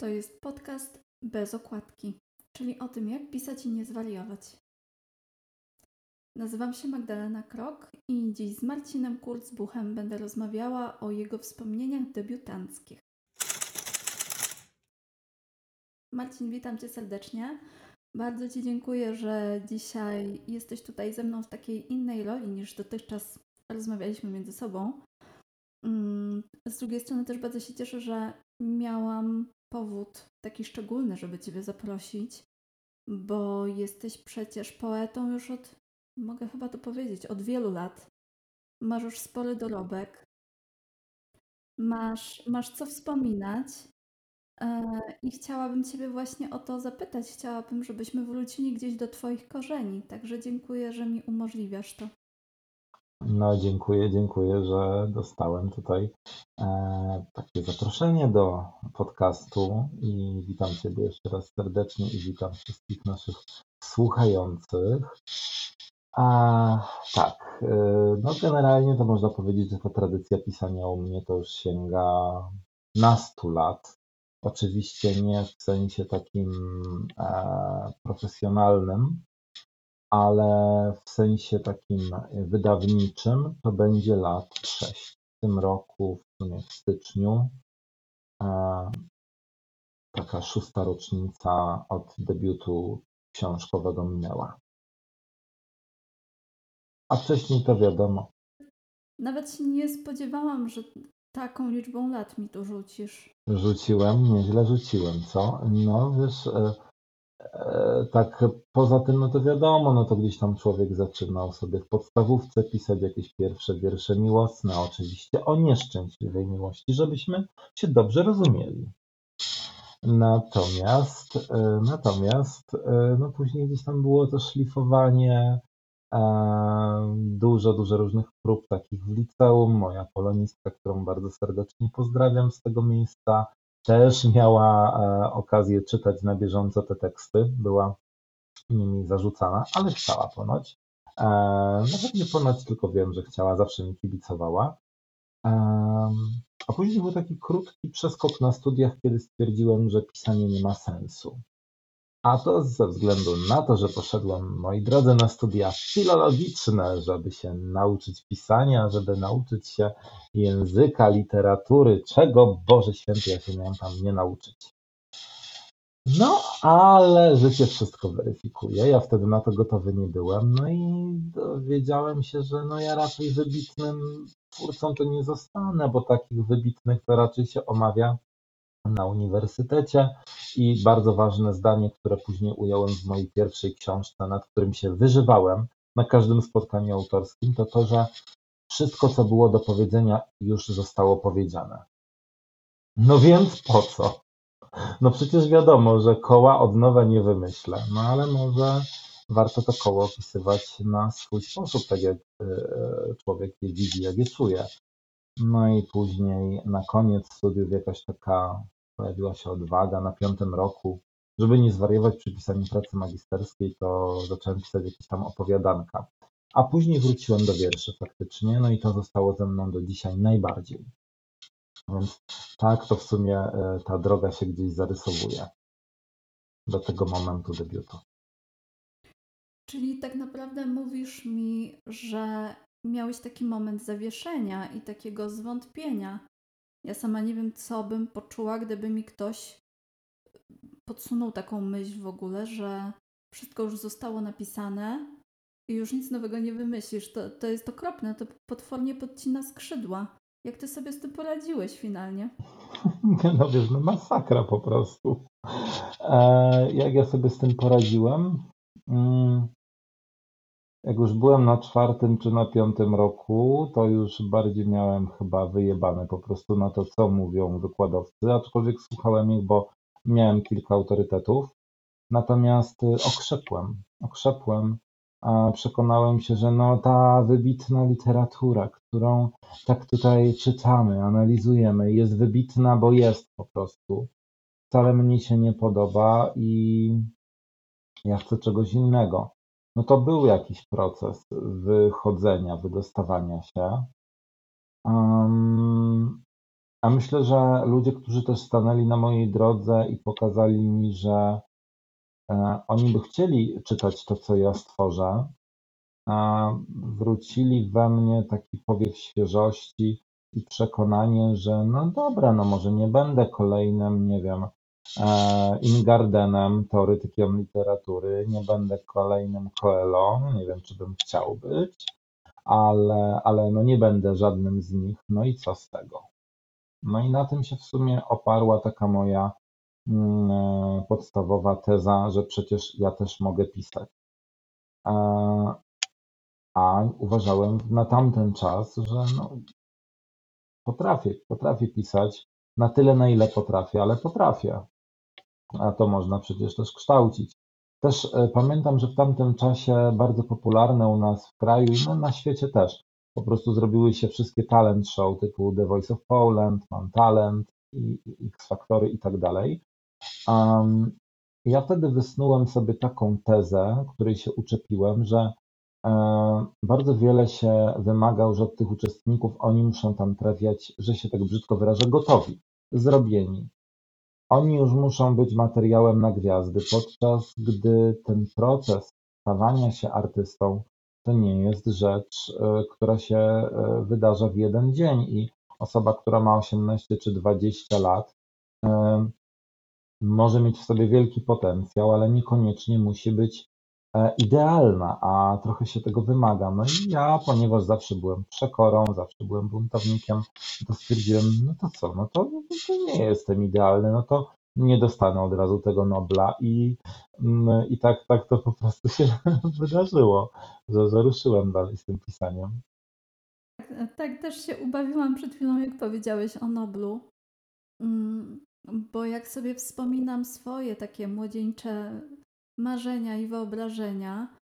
To jest podcast bez okładki, czyli o tym, jak pisać i nie zwariować. Nazywam się Magdalena Krok i dziś z Marcinem Kurzbuchem będę rozmawiała o jego wspomnieniach debiutanckich. Marcin, witam Cię serdecznie. Bardzo Ci dziękuję, że dzisiaj jesteś tutaj ze mną w takiej innej roli niż dotychczas rozmawialiśmy między sobą. Mm, z drugiej strony też bardzo się cieszę, że miałam powód taki szczególny, żeby Ciebie zaprosić, bo jesteś przecież poetą już od, mogę chyba to powiedzieć, od wielu lat. Masz już spory dorobek. Masz, masz co wspominać. E, I chciałabym Ciebie właśnie o to zapytać. Chciałabym, żebyśmy wrócili gdzieś do Twoich korzeni. Także dziękuję, że mi umożliwiasz to. No, dziękuję, dziękuję, że dostałem tutaj e, takie zaproszenie do podcastu i witam Ciebie jeszcze raz serdecznie i witam wszystkich naszych słuchających. A, tak, e, no generalnie to można powiedzieć, że ta tradycja pisania u mnie to już sięga nastu lat. Oczywiście nie w sensie takim e, profesjonalnym, ale w sensie takim wydawniczym to będzie lat sześć. W tym roku, w sumie w styczniu, e, taka szósta rocznica od debiutu książkowego minęła. A wcześniej to wiadomo. Nawet się nie spodziewałam, że taką liczbą lat mi tu rzucisz. Rzuciłem, nieźle rzuciłem, co? No wiesz, e, E, tak poza tym, no to wiadomo, no to gdzieś tam człowiek zaczynał sobie w podstawówce pisać jakieś pierwsze wiersze miłosne, oczywiście o nieszczęśliwej miłości, żebyśmy się dobrze rozumieli. Natomiast, e, natomiast, e, no później gdzieś tam było to szlifowanie, dużo, dużo różnych prób takich w liceum. Moja polonistka, którą bardzo serdecznie pozdrawiam z tego miejsca, też miała e, okazję czytać na bieżąco te teksty, była nimi zarzucana, ale chciała ponoć. E, nawet nie ponoć, tylko wiem, że chciała, zawsze mi kibicowała. E, a później był taki krótki przeskok na studiach, kiedy stwierdziłem, że pisanie nie ma sensu. A to ze względu na to, że poszedłem, moi drodzy, na studia filologiczne, żeby się nauczyć pisania, żeby nauczyć się języka, literatury, czego, Boże Święty, ja się miałem tam nie nauczyć. No, ale życie wszystko weryfikuje. Ja wtedy na to gotowy nie byłem. No i dowiedziałem się, że no ja raczej wybitnym twórcą to nie zostanę, bo takich wybitnych to raczej się omawia na uniwersytecie i bardzo ważne zdanie, które później ująłem w mojej pierwszej książce, nad którym się wyżywałem na każdym spotkaniu autorskim, to to, że wszystko, co było do powiedzenia, już zostało powiedziane. No więc po co? No przecież wiadomo, że koła od nowa nie wymyślę, no ale może warto to koło opisywać na swój sposób, tak jak e, człowiek je widzi, jak je czuje. No i później na koniec studiów jakaś taka pojawiła się odwaga na piątym roku. Żeby nie zwariować przy pisaniu pracy magisterskiej, to zacząłem pisać jakieś tam opowiadanka. A później wróciłem do wierszy faktycznie, no i to zostało ze mną do dzisiaj najbardziej. Więc tak to w sumie e, ta droga się gdzieś zarysowuje do tego momentu debiutu. Czyli tak naprawdę mówisz mi, że miałeś taki moment zawieszenia i takiego zwątpienia. Ja sama nie wiem, co bym poczuła, gdyby mi ktoś podsunął taką myśl w ogóle, że wszystko już zostało napisane i już nic nowego nie wymyślisz. To, to jest okropne, to potwornie podcina skrzydła. Jak ty sobie z tym poradziłeś finalnie? No wiesz, no masakra po prostu. E, jak ja sobie z tym poradziłem? Mm, jak już byłem na czwartym czy na piątym roku, to już bardziej miałem chyba wyjebane po prostu na to, co mówią wykładowcy, aczkolwiek słuchałem ich, bo miałem kilka autorytetów. Natomiast y, okrzepłem, okrzepłem, a przekonałem się, że no ta wybitna literatura, którą tak tutaj czytamy, analizujemy, jest wybitna, bo jest po prostu. Wcale mnie się nie podoba i ja chcę czegoś innego no to był jakiś proces wychodzenia, wydostawania się. A myślę, że ludzie, którzy też stanęli na mojej drodze i pokazali mi, że e, oni by chcieli czytać to, co ja stworzę, wrócili we mnie taki powiew świeżości i przekonanie, że no dobra, no może nie będę kolejnym, nie wiem, e, Ingardenem, teoretykiem literatury, nie będę kolejnym Coelho, nie wiem, czy bym chciał być, ale, ale no nie będę żadnym z nich, no i co z tego? No i na tym się w sumie oparła taka moja mm, e, podstawowa teza, że przecież ja też mogę pisać. E, a uważałem na tamten czas, że no, potrafię, potrafię pisać na tyle, na ile potrafię, ale potrafię. A to można przecież też kształcić. Też e, pamiętam, że w tamtym czasie bardzo popularne u nas w kraju i no, na świecie też po prostu zrobiły się wszystkie talent show typu The Voice of Poland, Mam Talent, i X Factory i tak dalej. Um, ja wtedy wysnułem sobie taką tezę, której się uczepiłem, że e, bardzo wiele się wymagał, że od tych uczestników oni muszą tam trafiać, że się tak brzydko wyrażę, gotowi, zrobieni. Oni już muszą być materiałem na gwiazdy, podczas gdy ten proces stawania się artystą to nie jest rzecz, e, która się e, wydarza w jeden dzień i osoba, która ma 18 czy 20 lat, e, może mieć w sobie wielki potencjał, ale niekoniecznie musi być idealna, a trochę się tego wymaga. No i ja, ponieważ zawsze byłem przekorą, zawsze byłem buntownikiem, to stwierdziłem, no to co, no to, no to nie jestem idealny, no to nie dostanę od razu tego Nobla i, mm, i tak, tak to po prostu się wydarzyło, że, że ruszyłem dalej z tym pisaniem. Tak, tak, też się ubawiłam przed chwilą, jak powiedziałeś o Noblu, mm, bo jak sobie wspominam swoje takie młodzieńcze marzenia i wyobrażenia,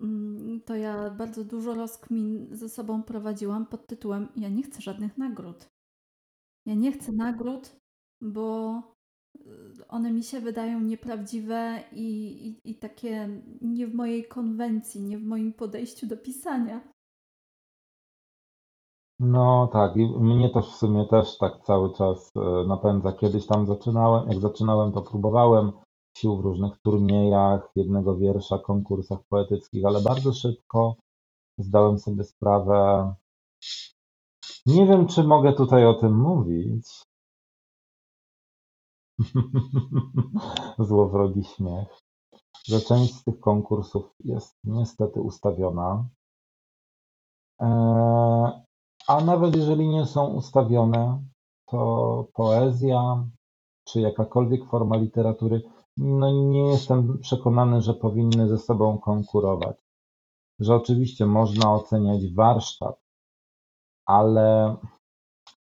mm, to ja bardzo dużo rozkmin ze sobą prowadziłam pod tytułem Ja nie chcę żadnych nagród. Ja nie chcę nagród, bo one mi się wydają nieprawdziwe i, i, i takie nie w mojej konwencji, nie w moim podejściu do pisania. No tak, i mnie to w sumie też tak cały czas e, napędza. Kiedyś tam zaczynałem, jak zaczynałem, to próbowałem sił w różnych turniejach, jednego wiersza, konkursach poetyckich, ale bardzo szybko zdałem sobie sprawę. Nie wiem, czy mogę tutaj o tym mówić, Złowrogi śmiech, że część z tych konkursów jest niestety ustawiona. Eee, a nawet jeżeli nie są ustawione, to poezja czy jakakolwiek forma literatury, no nie jestem przekonany, że powinny ze sobą konkurować. Że oczywiście można oceniać warsztat, ale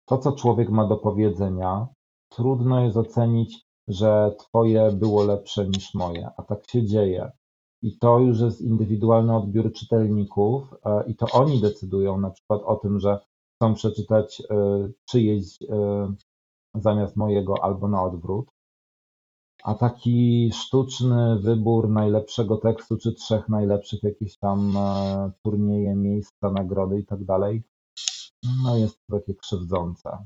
to, co człowiek ma do powiedzenia, Trudno jest ocenić, że twoje było lepsze niż moje, a tak się dzieje. I to już jest indywidualny odbiór czytelników e, i to oni decydują na przykład o tym, że chcą przeczytać e, czyjeś e, zamiast mojego albo na odwrót. A taki sztuczny wybór najlepszego tekstu, czy trzech najlepszych, jakieś tam turnieje, miejsca, nagrody i tak dalej, no jest takie krzywdzące.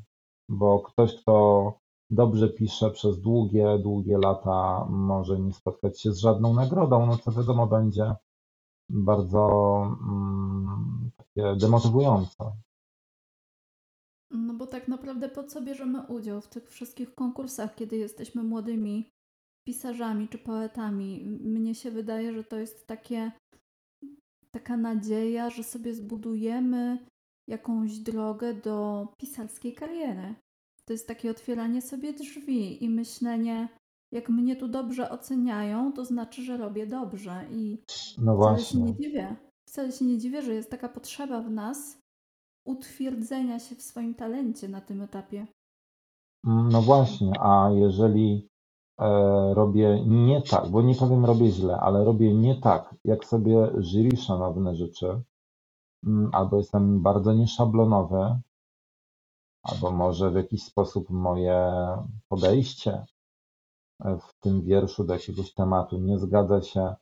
Bo ktoś, kto dobrze pisze przez długie, długie lata, może nie spotkać się z żadną nagrodą, no co wiadomo będzie bardzo mm, takie demotywujące. No bo tak naprawdę po co bierzemy udział w tych wszystkich konkursach, kiedy jesteśmy młodymi pisarzami czy poetami? Mnie się wydaje, że to jest takie taka nadzieja, że sobie zbudujemy jakąś drogę do pisarskiej kariery. To jest takie otwieranie sobie drzwi i myślenie, jak mnie tu dobrze oceniają, to znaczy, że robię dobrze. I no wcale się nie dziwię. Wcale się nie dziwię, że jest taka potrzeba w nas utwierdzenia się w swoim talencie na tym etapie. No właśnie, a jeżeli robię nie tak, bo nie powiem robię źle, ale robię nie tak, jak sobie jury szanowne życzy, mm, albo jestem bardzo nieszablonowy, albo może w jakiś sposób moje podejście w tym wierszu do jakiegoś tematu nie zgadza się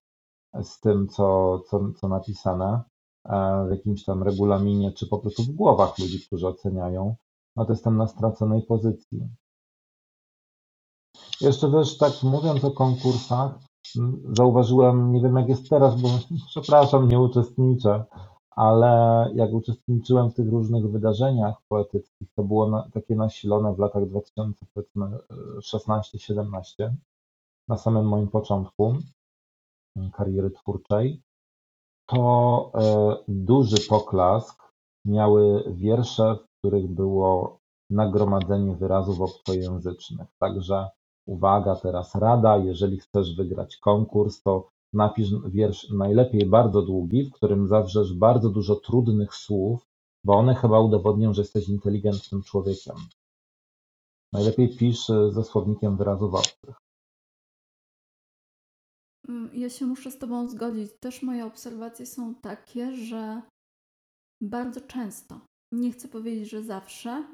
z tym, co, co, co napisane e, w jakimś tam regulaminie, czy po prostu w głowach ludzi, którzy oceniają, no to jestem na straconej pozycji. Jeszcze też tak mówiąc o konkursach, zauważyłem, nie wiem jak jest teraz, bo przepraszam, nie uczestniczę, ale jak uczestniczyłem w tych różnych wydarzeniach poetyckich, to było na, takie nasilone w latach 2016-17, na samym moim początku kariery twórczej, to e, duży poklask miały wiersze, w których było nagromadzenie wyrazów obcojęzycznych. Także uwaga, teraz rada, jeżeli chcesz wygrać konkurs, to napisz wiersz najlepiej bardzo długi, w którym zawrzesz bardzo dużo trudnych słów, bo one chyba udowodnią, że jesteś inteligentnym człowiekiem. Najlepiej pisz e, ze słownikiem wyrazów obcych. Mm, ja się muszę z Tobą zgodzić. Też moje obserwacje są takie, że bardzo często, nie chcę powiedzieć, że zawsze,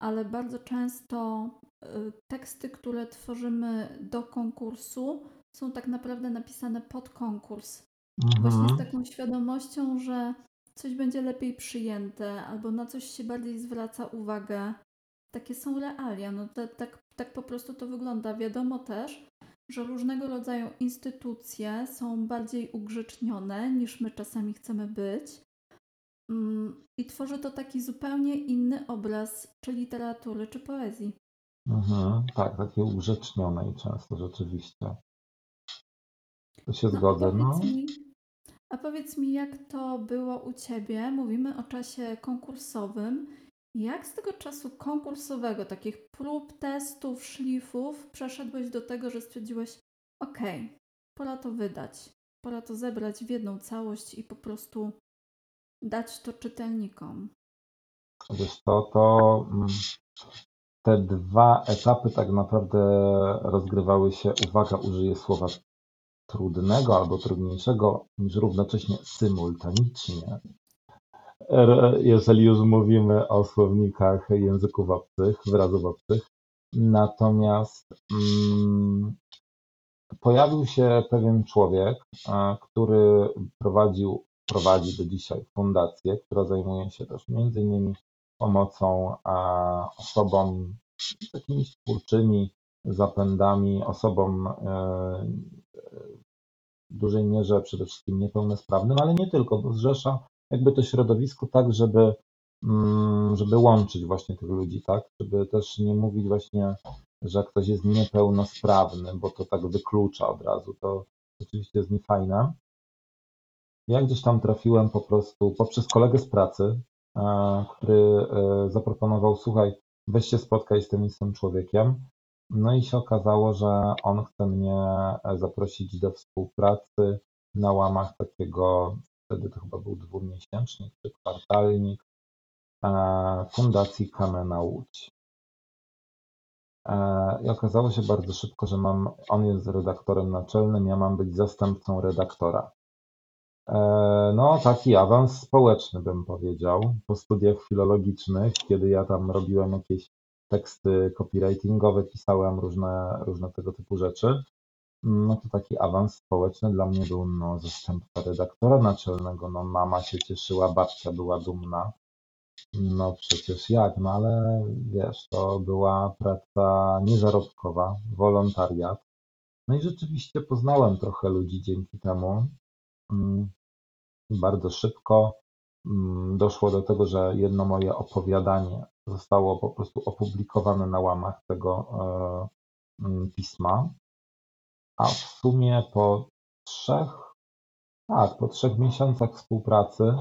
ale bardzo często y, teksty, które tworzymy do konkursu, są tak naprawdę napisane pod konkurs. Mhm. Właśnie z taką świadomością, że coś będzie lepiej przyjęte, albo na coś się bardziej zwraca uwagę. Takie są realia. No, tak, tak, tak po prostu to wygląda. Wiadomo też, że różnego rodzaju instytucje są bardziej ugrzecznione niż my czasami chcemy być. Mm, I tworzy to taki zupełnie inny obraz, czy literatury, czy poezji. Mhm, tak, takie ugrzecznione i często rzeczywiście. To się no, zgodzę. No. Mi, a powiedz mi, jak to było u Ciebie? Mówimy o czasie konkursowym. Jak z tego czasu konkursowego, takich prób, testów, szlifów, przeszedłeś do tego, że stwierdziłeś, ok, pora to wydać, pora to zebrać w jedną całość i po prostu dać to czytelnikom? Wiesz to, to mm, te dwa etapy tak naprawdę rozgrywały się, uwaga, użyję słowa trudnego albo trudniejszego, niż równocześnie symultanicznie jeżeli już mówimy o słownikach języków obcych, wyrazów obcych. Natomiast mm, pojawił się pewien człowiek, który prowadził, prowadzi do dzisiaj fundację, która zajmuje się też między innymi pomocą osobom z jakimiś twórczymi zapędami, osobom e, w dużej mierze przede wszystkim niepełnosprawnym, ale nie tylko, bo zrzesza jakby to środowisko tak, żeby, mm, żeby łączyć właśnie tych ludzi, tak? Żeby też nie mówić właśnie, że ktoś jest niepełnosprawny, bo to tak wyklucza od razu. To oczywiście jest niefajne. Ja gdzieś tam trafiłem po prostu poprzez kolegę z pracy, e, który e, zaproponował, słuchaj, weź się spotkaj z tym istym człowiekiem. No i się okazało, że on chce mnie e, zaprosić do współpracy na łamach takiego wtedy to chyba był dwumiesięcznik czy kwartalnik Fundacji Kamena Łódź. I okazało się bardzo szybko, że mam, on jest redaktorem naczelnym, ja mam być zastępcą redaktora. E, no, taki awans społeczny bym powiedział. Po studiach filologicznych, kiedy ja tam robiłem jakieś teksty copywritingowe, pisałem różne, różne tego typu rzeczy, no to taki awans społeczny dla mnie był no, zastępca redaktora naczelnego. No, mama się cieszyła, babcia była dumna. No przecież jak, no ale wiesz, to była praca niezarobkowa, wolontariat. No i rzeczywiście poznałem trochę ludzi dzięki temu. Mm, bardzo szybko mm, doszło do tego, że jedno moje opowiadanie zostało po prostu opublikowane na łamach tego e, mm, pisma. A w sumie po trzech, tak, po trzech miesiącach współpracy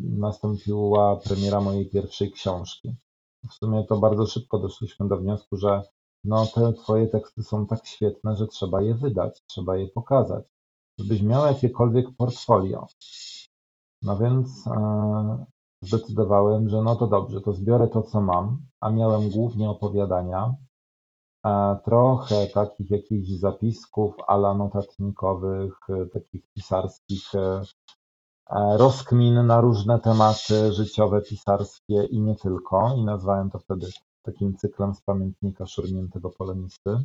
nastąpiła premiera mojej pierwszej książki. W sumie to bardzo szybko doszliśmy do wniosku, że no te twoje teksty są tak świetne, że trzeba je wydać, trzeba je pokazać, żebyś miał jakiekolwiek portfolio. No więc e, zdecydowałem, że no to dobrze, to zbiorę to, co mam, a miałem głównie opowiadania, trochę takich jakichś zapisków ala notatnikowych, e, takich pisarskich e, e, rozkmin na różne tematy życiowe, pisarskie i nie tylko. I nazwałem to wtedy takim cyklem z pamiętnika szurniętego polonisty.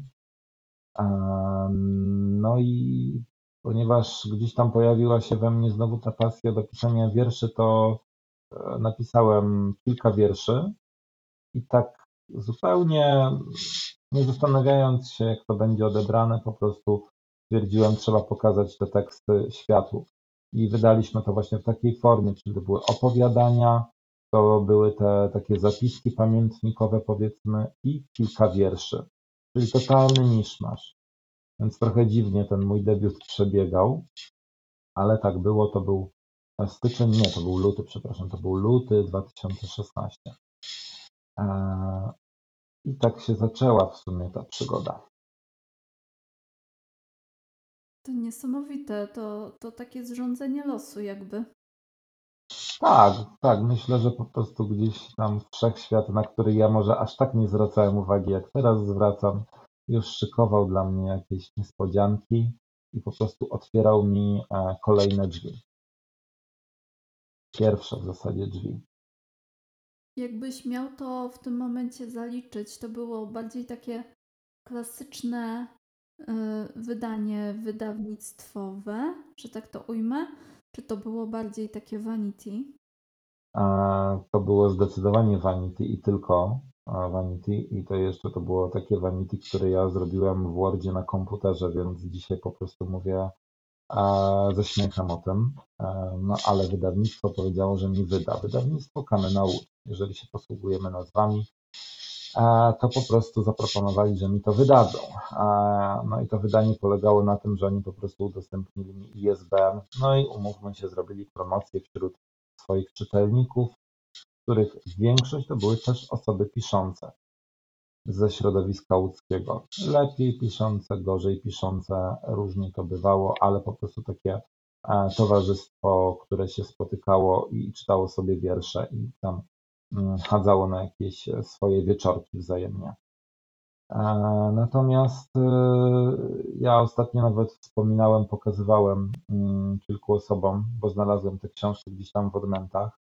No i ponieważ gdzieś tam pojawiła się we mnie znowu ta pasja do pisania wierszy, to napisałem kilka wierszy i tak zupełnie nie zastanawiając się, jak to będzie odebrane, po prostu stwierdziłem, trzeba pokazać te teksty światu. I wydaliśmy to właśnie w takiej formie, czyli to były opowiadania, to były te takie zapiski pamiętnikowe, powiedzmy, i kilka wierszy. Czyli totalny niszmasz. Więc trochę dziwnie ten mój debiut przebiegał, ale tak było, to był styczeń, nie, to był luty, przepraszam, to był luty 2016. Eee, I tak się zaczęła w sumie ta przygoda. To niesamowite, to, to takie zrządzenie losu jakby. Tak, tak. Myślę, że po prostu gdzieś tam wszechświat, na który ja może aż tak nie zwracałem uwagi, jak teraz zwracam, już szykował dla mnie jakieś niespodzianki i po prostu otwierał mi e, kolejne drzwi. Pierwsze w zasadzie drzwi. Jakbyś miał to w tym momencie zaliczyć, to było bardziej takie klasyczne y, wydanie wydawnictwowe, że tak to ujmę, czy to było bardziej takie vanity? To było zdecydowanie vanity i tylko vanity i to jeszcze to było takie vanity, które ja zrobiłem w Wordzie na komputerze, więc dzisiaj po prostu mówię ze śmiechem o tym. No ale wydawnictwo powiedziało, że mi wyda. Wydawnictwo Kamena Jeżeli się posługujemy nazwami, to po prostu zaproponowali, że mi to wydadzą. No i to wydanie polegało na tym, że oni po prostu udostępnili mi ISBN, no i umówmy się, zrobili promocję wśród swoich czytelników, których większość to były też osoby piszące ze środowiska łódzkiego. Lepiej piszące, gorzej piszące, różnie to bywało, ale po prostu takie e, towarzystwo, które się spotykało i czytało sobie wiersze i tam chadzało na jakieś e, swoje wieczorki wzajemnie. E, natomiast e, ja ostatnio nawet wspominałem, pokazywałem mm, kilku osobom, bo znalazłem tę książkę gdzieś tam w odmętach,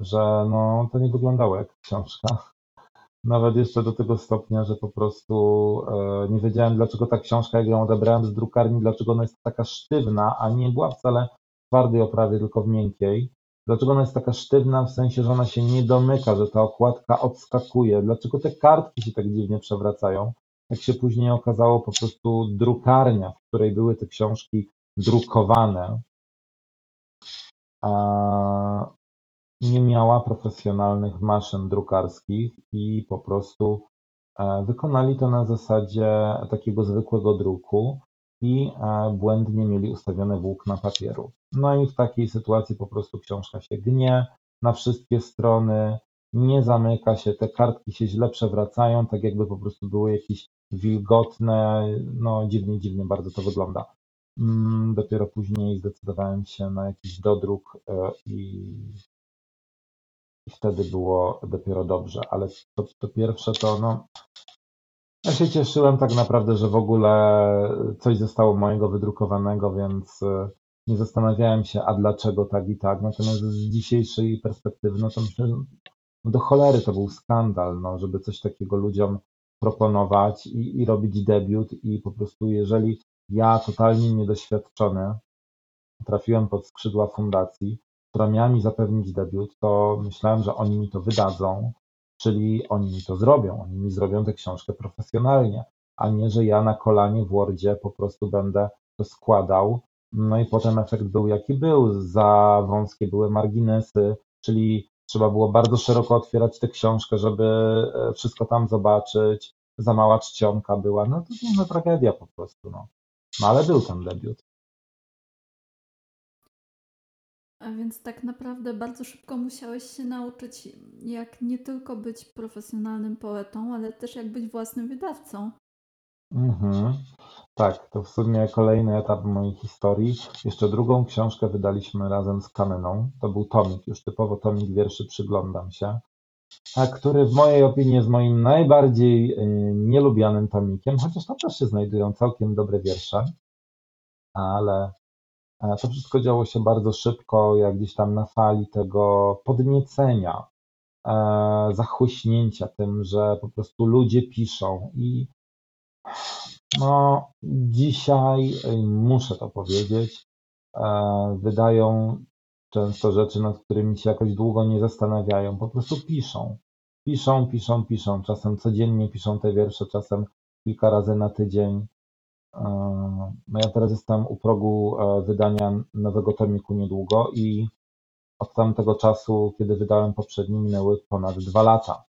że no, to nie wyglądało jak książka. Nawet jeszcze do tego stopnia, że po prostu nie wiedziałem, dlaczego ta książka, jak ją odebrałem z drukarni, dlaczego ona jest taka sztywna, a nie była wcale w twardej oprawie, tylko w miękkiej. Dlaczego ona jest taka sztywna, w sensie, że ona się nie domyka, że ta okładka odskakuje? Dlaczego te kartki się tak dziwnie przewracają? Jak się później okazało, po prostu drukarnia, w której były te książki drukowane, nie miała profesjonalnych maszyn drukarskich i po prostu e, wykonali to na zasadzie takiego zwykłego druku i e, błędnie mieli ustawione włókna papieru. No i w takiej sytuacji po prostu książka się gnie na wszystkie strony, nie zamyka się, te kartki się źle przewracają, tak jakby po prostu były jakieś wilgotne, no dziwnie, dziwnie bardzo to wygląda. Mm, dopiero później zdecydowałem się na jakiś dodruk e, i, wtedy było dopiero dobrze, ale to, to pierwsze to no, ja się cieszyłem tak naprawdę, że w ogóle coś zostało mojego wydrukowanego, więc e, nie zastanawiałem się, a dlaczego tak i tak. Natomiast z dzisiejszej perspektywy, no to myślę, że do cholery to był skandal, no, żeby coś takiego ludziom proponować i, i robić debiut i po prostu jeżeli ja totalnie niedoświadczony trafiłem pod skrzydła fundacji, która miała mi zapewnić debiut, to myślałem, że oni mi to wydadzą, czyli oni mi to zrobią, oni mi zrobią tę książkę profesjonalnie, a nie, że ja na kolanie w Wordzie po prostu będę to składał. No i potem efekt był jaki był. Za wąskie były marginesy, czyli trzeba było bardzo szeroko otwierać tę książkę, żeby e, wszystko tam zobaczyć. Za mała czcionka była. No to była tragedia po prostu. No. no ale był ten debiut. A więc tak naprawdę bardzo szybko musiałeś się nauczyć, jak nie tylko być profesjonalnym poetą, ale też jak być własnym wydawcą. Mhm. Tak, to w sumie kolejny etap mojej historii. Jeszcze drugą książkę wydaliśmy razem z Kameną. To był tomik, już typowo tomik wierszy Przyglądam się, a który w mojej opinii jest moim najbardziej y, nielubianym tomikiem, chociaż tam też się znajdują całkiem dobre wiersze, ale E, to wszystko działo się bardzo szybko, jak gdzieś tam na fali tego podniecenia, e, zachłyśnięcia tym, że po prostu ludzie piszą i no, dzisiaj muszę to powiedzieć, e, wydają często rzeczy, nad którymi się jakoś długo nie zastanawiają, po prostu piszą. Piszą, piszą, piszą. Czasem codziennie piszą te wiersze, czasem kilka razy na tydzień. E, no ja teraz jestem u progu e, wydania nowego tomiku niedługo i od tamtego czasu, kiedy wydałem poprzedni, minęły ponad dwa lata.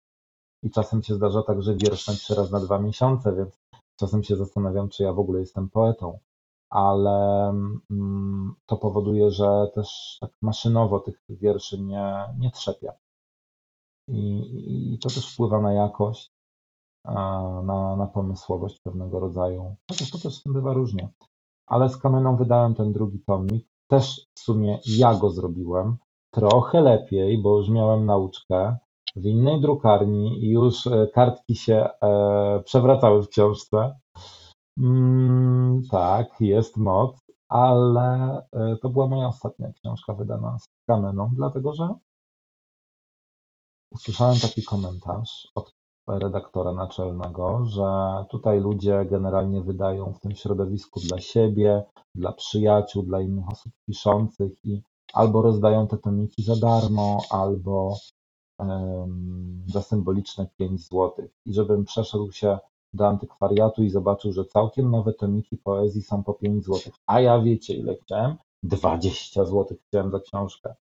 I czasem się zdarza tak, że wiersz napiszę raz na dwa miesiące, więc czasem się zastanawiam, czy ja w ogóle jestem poetą. Ale mm, to powoduje, że też tak maszynowo tych wierszy nie, nie trzepię. I, I to też wpływa na jakość, na, na pomysłowość pewnego rodzaju. Chociaż to też z tym bywa różnie. Ale z Kameną wydałem ten drugi tomik. Też w sumie ja go zrobiłem. Trochę lepiej, bo już miałem nauczkę w innej drukarni i już e, kartki się e, przewracały w książce. Mm, tak, jest moc, ale e, to była moja ostatnia książka wydana z Kameną, dlatego że usłyszałem taki komentarz od redaktora naczelnego, że tutaj ludzie generalnie wydają w tym środowisku dla siebie, dla przyjaciół, dla innych osób piszących i albo rozdają te tomiki za darmo, albo za symboliczne 5 zł. I żebym przeszedł się do antykwariatu i zobaczył, że całkiem nowe tomiki poezji są po 5 zł. A ja wiecie ile chciałem? 20 zł chciałem za książkę.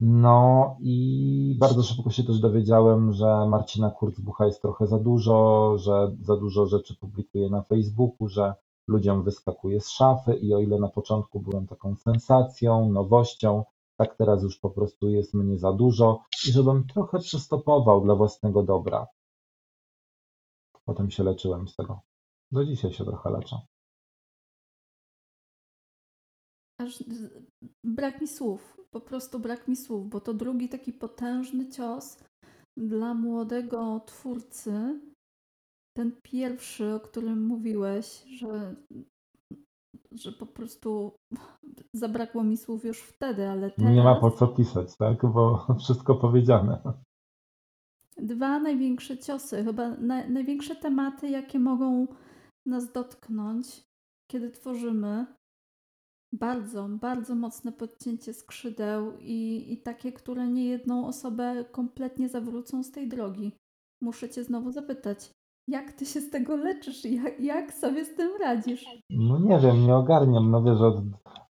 No i bardzo szybko się też dowiedziałem, że Marcina Kurzbucha jest trochę za dużo, że za dużo rzeczy publikuje na Facebooku, że ludziom wyskakuje z szafy i o ile na początku byłem taką sensacją, nowością, tak teraz już po prostu jest mnie za dużo i żebym trochę przystopował dla własnego dobra. Potem się leczyłem z tego. Do dzisiaj się trochę leczę. Aż brak mi słów, po prostu brak mi słów, bo to drugi taki potężny cios dla młodego twórcy. Ten pierwszy, o którym mówiłeś, że, że po prostu zabrakło mi słów już wtedy, ale teraz... Nie ma po co pisać, tak? Bo wszystko powiedziane. Dwa największe ciosy, chyba na, największe tematy, jakie mogą nas dotknąć, kiedy tworzymy, bardzo, bardzo mocne podcięcie skrzydeł i, i takie, które niejedną osobę kompletnie zawrócą z tej drogi. Muszę Cię znowu zapytać, jak Ty się z tego leczysz? Jak, jak sobie z tym radzisz? No nie wiem, nie ogarniam. No wiesz, od,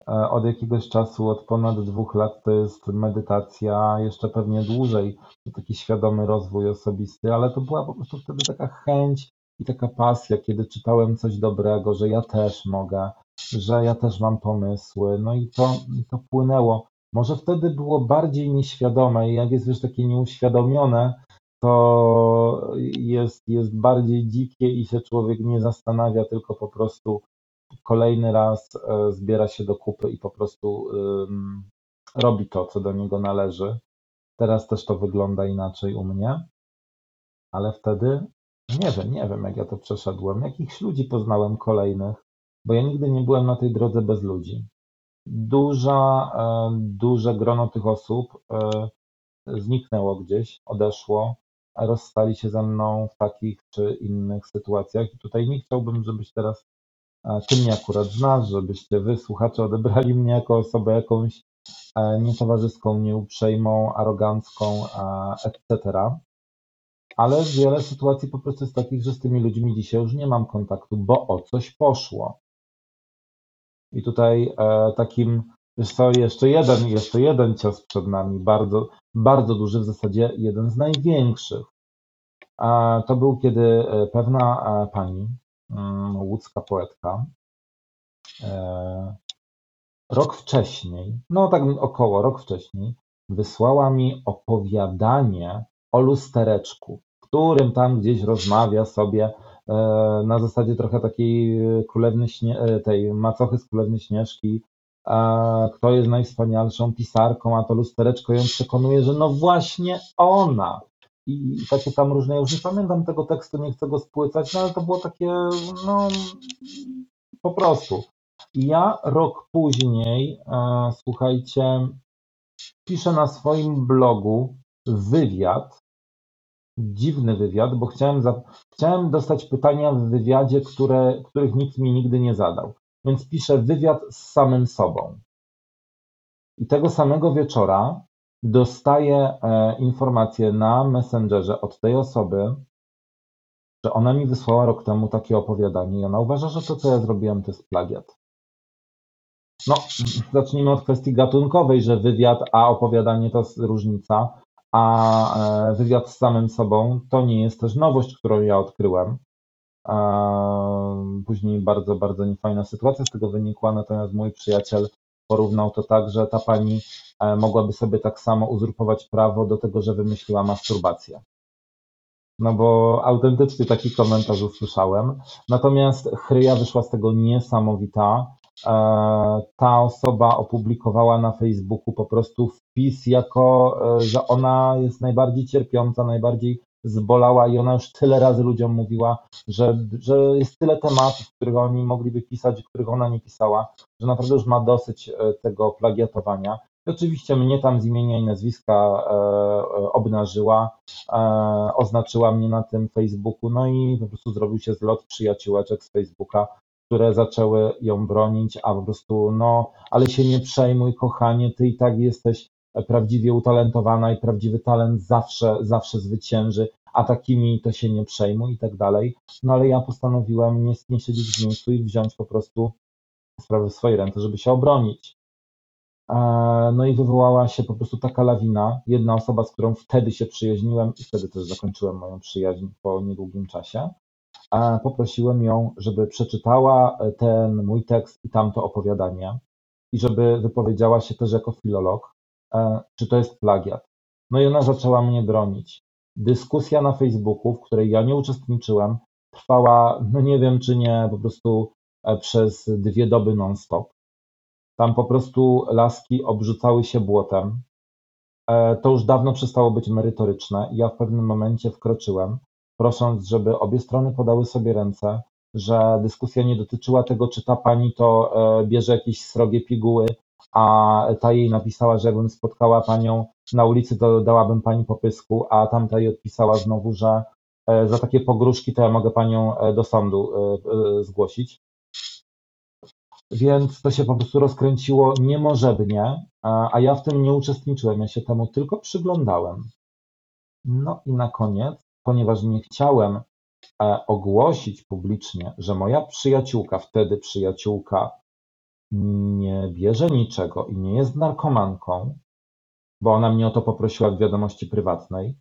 od jakiegoś czasu, od ponad dwóch lat to jest medytacja, jeszcze pewnie dłużej, taki świadomy rozwój osobisty, ale to była po prostu wtedy taka chęć i taka pasja, kiedy czytałem coś dobrego, że ja też mogę, że ja też mam pomysły. No i to, to płynęło. Może wtedy było bardziej nieświadome i jak jest już takie nieuświadomione, to jest, jest bardziej dzikie i się człowiek nie zastanawia, tylko po prostu kolejny raz e, zbiera się do kupy i po prostu robi to, co do niego należy. Teraz też to wygląda inaczej u mnie, ale wtedy nie wiem, nie wiem, jak ja to przeszedłem, jakichś ludzi poznałem kolejnych, bo ja nigdy nie byłem na tej drodze bez ludzi. Duża, e, duże grono tych osób e, zniknęło gdzieś, odeszło, rozstali się ze mną w takich czy innych sytuacjach. I tutaj nie chciałbym, żebyś teraz e, ty mnie akurat znasz, żebyście wy, słuchacze, odebrali mnie jako osobę jakąś nietowarzyską, nieuprzejmą, arogancką, etc. Ale wiele sytuacji po prostu jest takich, że z tymi ludźmi dzisiaj już nie mam kontaktu, bo o coś poszło. I tutaj e, takim, wiesz co, jeszcze jeden, jeszcze jeden cios przed nami, bardzo, bardzo duży, w zasadzie jeden z największych. E, to był, kiedy e, pewna e, pani, łódzka poetka, e, rok wcześniej, no tak około rok wcześniej, wysłała mi opowiadanie o lustereczku, w którym tam gdzieś rozmawia sobie E, na zasadzie trochę takiej królewny śnie, e, tej macochy z królewny Śnieżki, kto jest najwspanialszą pisarką, a to lustereczko ją przekonuje, że no właśnie ona. I takie tam różne, już nie pamiętam tego tekstu, nie chcę go spłycać, no ale to było takie, no po prostu. I ja rok później, e, słuchajcie, piszę na swoim blogu wywiad dziwny wywiad, bo chciałem, za, chciałem dostać pytania w wywiadzie, które, których nikt mi nigdy nie zadał. Więc piszę wywiad z samym sobą. I tego samego wieczora dostaję e, informację na Messengerze od tej osoby, że ona mi wysłała rok temu takie opowiadanie i ona uważa, że to, co ja zrobiłem, to jest plagiat. No, zacznijmy od kwestii gatunkowej, że wywiad, a opowiadanie to jest różnica, a e, wywiad z samym sobą to nie jest też nowość, którą ja odkryłem. Później bardzo, bardzo niefajna sytuacja z tego wynikła, natomiast mój przyjaciel porównał to tak, że ta pani e, mogłaby sobie tak samo uzurpować prawo do tego, że wymyśliła masturbację. No bo autentycznie taki komentarz usłyszałem. Natomiast chryja wyszła z tego niesamowita. E, ta osoba opublikowała na Facebooku po prostu wpis jako, e, że ona jest najbardziej cierpiąca, najbardziej zbolała i ona już tyle razy ludziom mówiła, że, że jest tyle tematów, których oni mogliby pisać, których ona nie pisała, że naprawdę już ma dosyć e, tego plagiatowania. I oczywiście mnie tam z imienia i nazwiska e, e, obnażyła, e, oznaczyła mnie na tym Facebooku, no i po prostu zrobił się zlot przyjaciółeczek z Facebooka, które zaczęły ją bronić, a po prostu no, ale się nie przejmuj, kochanie, ty i tak jesteś prawdziwie utalentowana i prawdziwy talent zawsze, zawsze zwycięży, a takimi to się nie przejmuj i tak dalej. No ale ja postanowiłem nie, nie siedzieć w miejscu i wziąć po prostu sprawę w swoje ręce, żeby się obronić. E, no i wywołała się po prostu taka lawina. Jedna osoba, z którą wtedy się przyjaźniłem i wtedy też zakończyłem moją przyjaźń po niedługim czasie. E, poprosiłem ją, żeby przeczytała ten mój tekst i tamto opowiadanie i żeby wypowiedziała się też jako filolog, czy to jest plagiat. No i ona zaczęła mnie bronić. Dyskusja na Facebooku, w której ja nie uczestniczyłem, trwała, no nie wiem czy nie, po prostu przez dwie doby non-stop. Tam po prostu laski obrzucały się błotem. E, to już dawno przestało być merytoryczne ja w pewnym momencie wkroczyłem, prosząc, żeby obie strony podały sobie ręce, że dyskusja nie dotyczyła tego, czy ta pani to e, bierze jakieś srogie piguły, a ta jej napisała, że jakbym spotkała panią na ulicy, to dałabym pani popysku, a tamta jej odpisała znowu, że e, za takie pogróżki to ja mogę panią do sądu zgłosić. Więc to się po prostu rozkręciło niemożebnie, a ja w tym nie uczestniczyłem, ja się temu tylko przyglądałem. No i na koniec, ponieważ nie chciałem e, ogłosić publicznie, że moja przyjaciółka, wtedy przyjaciółka, nie bierze niczego i nie jest narkomanką, bo ona mnie o to poprosiła w wiadomości prywatnej.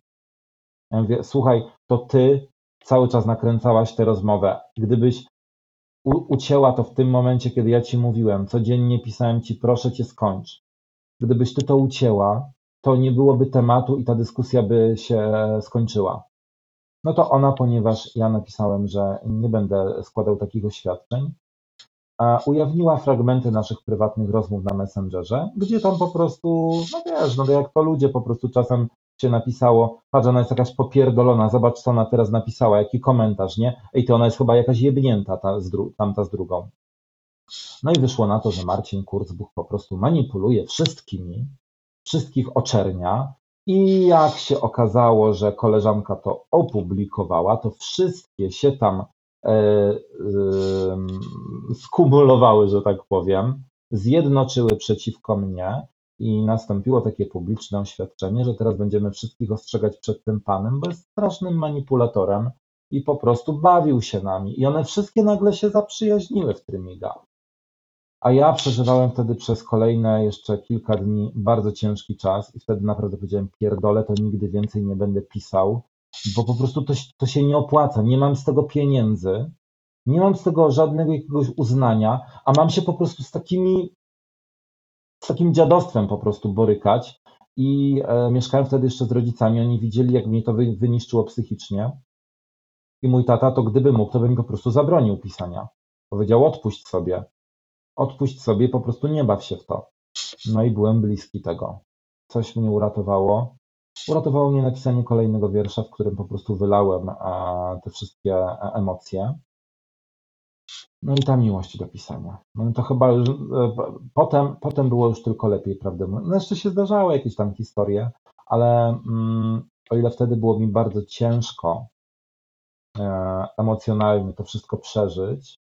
Ja mówię, słuchaj, to ty cały czas nakręcałaś tę rozmowę. Gdybyś ucięła to w tym momencie, kiedy ja ci mówiłem, codziennie pisałem ci, proszę cię skończ. Gdybyś ty to ucięła, to nie byłoby tematu i ta dyskusja by się skończyła. No to ona, ponieważ ja napisałem, że nie będę składał takich oświadczeń, ujawniła fragmenty naszych prywatnych rozmów na Messengerze, gdzie tam po prostu, no wiesz, no jak to ludzie po prostu czasem się napisało, patrz, ona jest jakaś popierdolona, zobacz, co ona teraz napisała, jaki komentarz, nie? Ej, to ona jest chyba jakaś jebnięta, ta z tamta z drugą. No i wyszło na to, że Marcin Kurzbuch po prostu manipuluje wszystkimi, wszystkich oczernia i jak się okazało, że koleżanka to opublikowała, to wszystkie się tam skumulowały, że tak powiem, zjednoczyły przeciwko mnie i nastąpiło takie publiczne oświadczenie, że teraz będziemy wszystkich ostrzegać przed tym panem, bo jest strasznym manipulatorem i po prostu bawił się nami. I one wszystkie nagle się zaprzyjaźniły w Trymiga. A ja przeżywałem wtedy przez kolejne jeszcze kilka dni bardzo ciężki czas i wtedy naprawdę powiedziałem, pierdolę, to nigdy więcej nie będę pisał, bo po prostu to, to się nie opłaca, nie mam z tego pieniędzy, nie mam z tego żadnego jakiegoś uznania, a mam się po prostu z takimi z takim dziadostwem po prostu borykać. I e, mieszkałem wtedy jeszcze z rodzicami, oni widzieli, jak mnie to wy, wyniszczyło psychicznie. I mój tata, to gdyby mógł, to by mi po prostu zabronił pisania. Powiedział, odpuść sobie. Odpuść sobie, po prostu nie baw się w to. No i byłem bliski tego. Coś mnie uratowało. Uratowało mnie napisanie kolejnego wiersza, w którym po prostu wylałem e, te wszystkie e, emocje. No i ta miłość do pisania. No to chyba już, e, potem, potem było już tylko lepiej, prawda? No jeszcze się zdarzały jakieś tam historie, ale mm, o ile wtedy było mi bardzo ciężko e, emocjonalnie to wszystko przeżyć,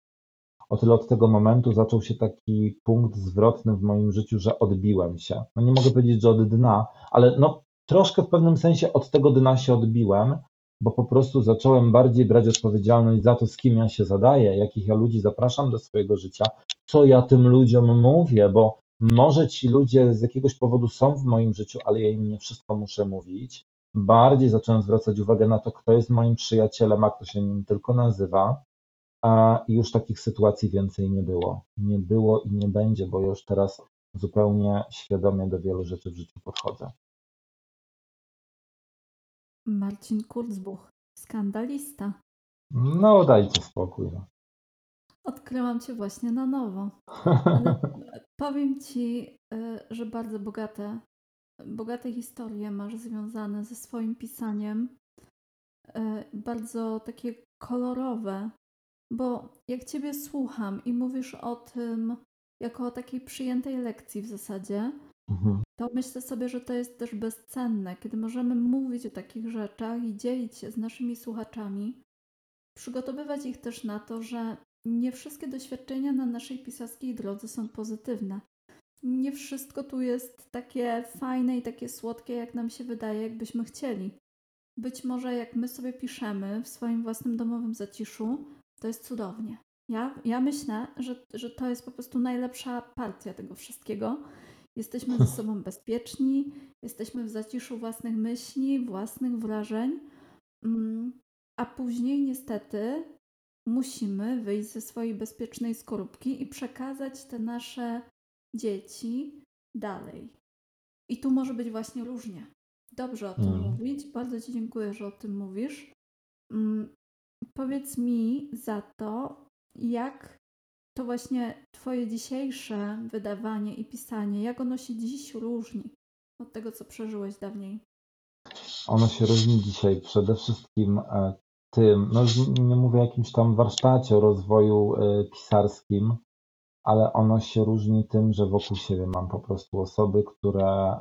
o tyle od tego momentu zaczął się taki punkt zwrotny w moim życiu, że odbiłem się. No nie mogę powiedzieć, że od dna, ale no troszkę w pewnym sensie od tego dna się odbiłem, bo po prostu zacząłem bardziej brać odpowiedzialność za to, z kim ja się zadaję, jakich ja ludzi zapraszam do swojego życia, co ja tym ludziom mówię, bo może ci ludzie z jakiegoś powodu są w moim życiu, ale ja im nie wszystko muszę mówić. Bardziej zacząłem zwracać uwagę na to, kto jest moim przyjacielem, a kto się nim tylko nazywa. A już takich sytuacji więcej nie było. Nie było i nie będzie, bo już teraz zupełnie świadomie do wielu rzeczy w życiu podchodzę. Marcin Kurzbuch, skandalista. No, dajcie spokój. No. Odkryłam cię właśnie na nowo. Ale powiem ci, y, że bardzo bogate, bogate historie masz związane ze swoim pisaniem. Y, bardzo takie kolorowe, bo jak ciebie słucham i mówisz o tym jako o takiej przyjętej lekcji w zasadzie, mhm. To myślę sobie, że to jest też bezcenne, kiedy możemy mówić o takich rzeczach i dzielić się z naszymi słuchaczami, przygotowywać ich też na to, że nie wszystkie doświadczenia na naszej pisarskiej drodze są pozytywne. Nie wszystko tu jest takie fajne i takie słodkie, jak nam się wydaje, jakbyśmy chcieli. Być może jak my sobie piszemy w swoim własnym domowym zaciszu, to jest cudownie. Ja, ja myślę, że, że to jest po prostu najlepsza partia tego wszystkiego. Jesteśmy ze sobą bezpieczni, jesteśmy w zaciszu własnych myśli, własnych wrażeń, mm, a później niestety musimy wyjść ze swojej bezpiecznej skorupki i przekazać te nasze dzieci dalej. I tu może być właśnie różnie. Dobrze o tym mm. mówić. Bardzo Ci dziękuję, że o tym mówisz. Mm, powiedz mi za to, jak to właśnie Twoje dzisiejsze wydawanie i pisanie, jak ono się dziś różni od tego, co przeżyłeś dawniej? Ono się różni dzisiaj przede wszystkim e, tym, no nie mówię o jakimś tam warsztacie o rozwoju e, pisarskim, ale ono się różni tym, że wokół siebie mam po prostu osoby, które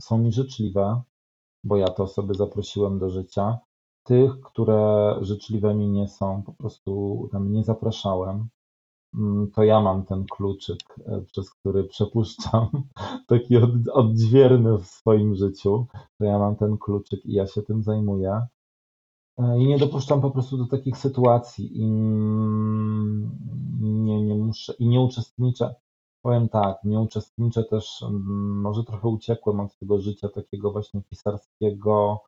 są mi życzliwe, bo ja te osoby zaprosiłem do życia. Tych, które życzliwe mi nie są, po prostu tam nie zapraszałem. Mm, to ja mam ten kluczyk, e, przez który przepuszczam, taki od, odźwierny w swoim życiu. To ja mam ten kluczyk i ja się tym zajmuję. E, I nie dopuszczam po prostu do takich sytuacji i nie, nie muszę i nie uczestniczę. Powiem tak, nie uczestniczę też, mm, może trochę uciekłem od tego życia takiego właśnie pisarskiego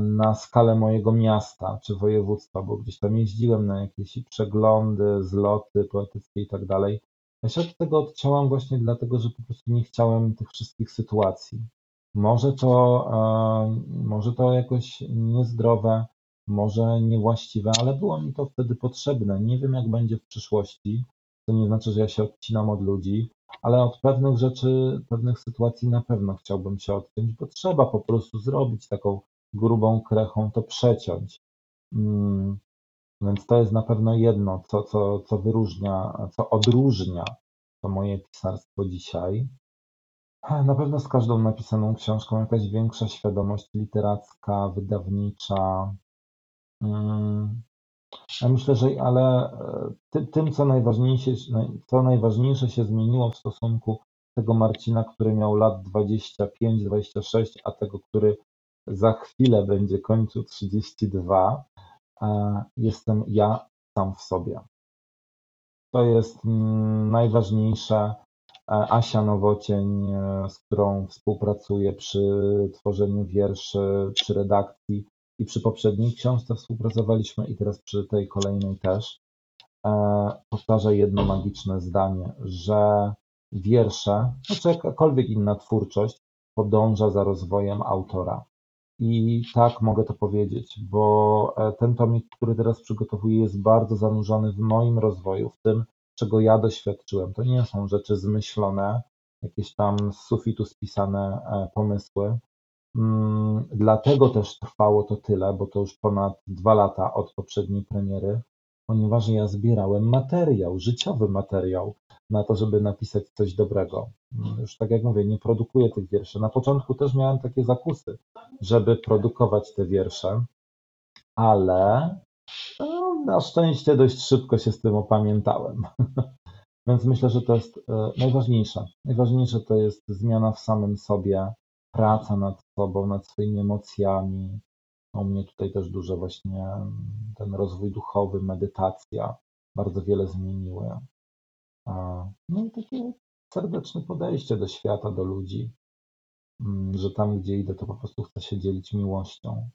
na skalę mojego miasta czy województwa, bo gdzieś tam jeździłem na jakieś przeglądy, zloty poetyckie i tak dalej. Ja się od tego odciąłem właśnie dlatego, że po prostu nie chciałem tych wszystkich sytuacji. Może to, e, może to jakoś niezdrowe, może niewłaściwe, ale było mi to wtedy potrzebne. Nie wiem, jak będzie w przyszłości. To nie znaczy, że ja się odcinam od ludzi, ale od pewnych rzeczy, pewnych sytuacji na pewno chciałbym się odciąć, bo trzeba po prostu zrobić taką grubą krechą, to przeciąć. Mm, więc to jest na pewno jedno, co, co, co wyróżnia, co odróżnia to moje pisarstwo dzisiaj. Na pewno z każdą napisaną książką jakaś większa świadomość literacka, wydawnicza. Mm. Ja myślę, że ale e, tym, co najważniejsze, co najważniejsze się zmieniło w stosunku tego Marcina, który miał lat 25-26, a tego, który za chwilę będzie kończył 32, jestem ja sam w sobie. To jest mm, najważniejsze Asia Nowocień, e, z którą współpracuję przy tworzeniu wierszy, przy redakcji i przy poprzedniej książce współpracowaliśmy i teraz przy tej kolejnej też. E, powtarza jedno magiczne zdanie, że wiersze, znaczy jakakolwiek inna twórczość podąża za rozwojem autora. I tak mogę to powiedzieć, bo e, ten tomik, który teraz przygotowuję, jest bardzo zanurzony w moim rozwoju, w tym, czego ja doświadczyłem. To nie są rzeczy zmyślone, jakieś tam z sufitu spisane e, pomysły. Mm, dlatego też trwało to tyle, bo to już ponad dwa lata od poprzedniej premiery, ponieważ ja zbierałem materiał, życiowy materiał na to, żeby napisać coś dobrego. Mm, już tak jak mówię, nie produkuję tych wierszy. Na początku też miałem takie zakusy, żeby produkować te wiersze, ale na szczęście dość szybko się z tym opamiętałem. Więc myślę, że to jest e, najważniejsze. Najważniejsze to jest zmiana w samym sobie, praca nad sobą, nad swoimi emocjami. U mnie tutaj też dużo właśnie ten rozwój duchowy, medytacja bardzo wiele zmieniły. No i takie serdeczne podejście do świata, do ludzi, mm, że tam, gdzie idę, to po prostu chcę się dzielić miłością.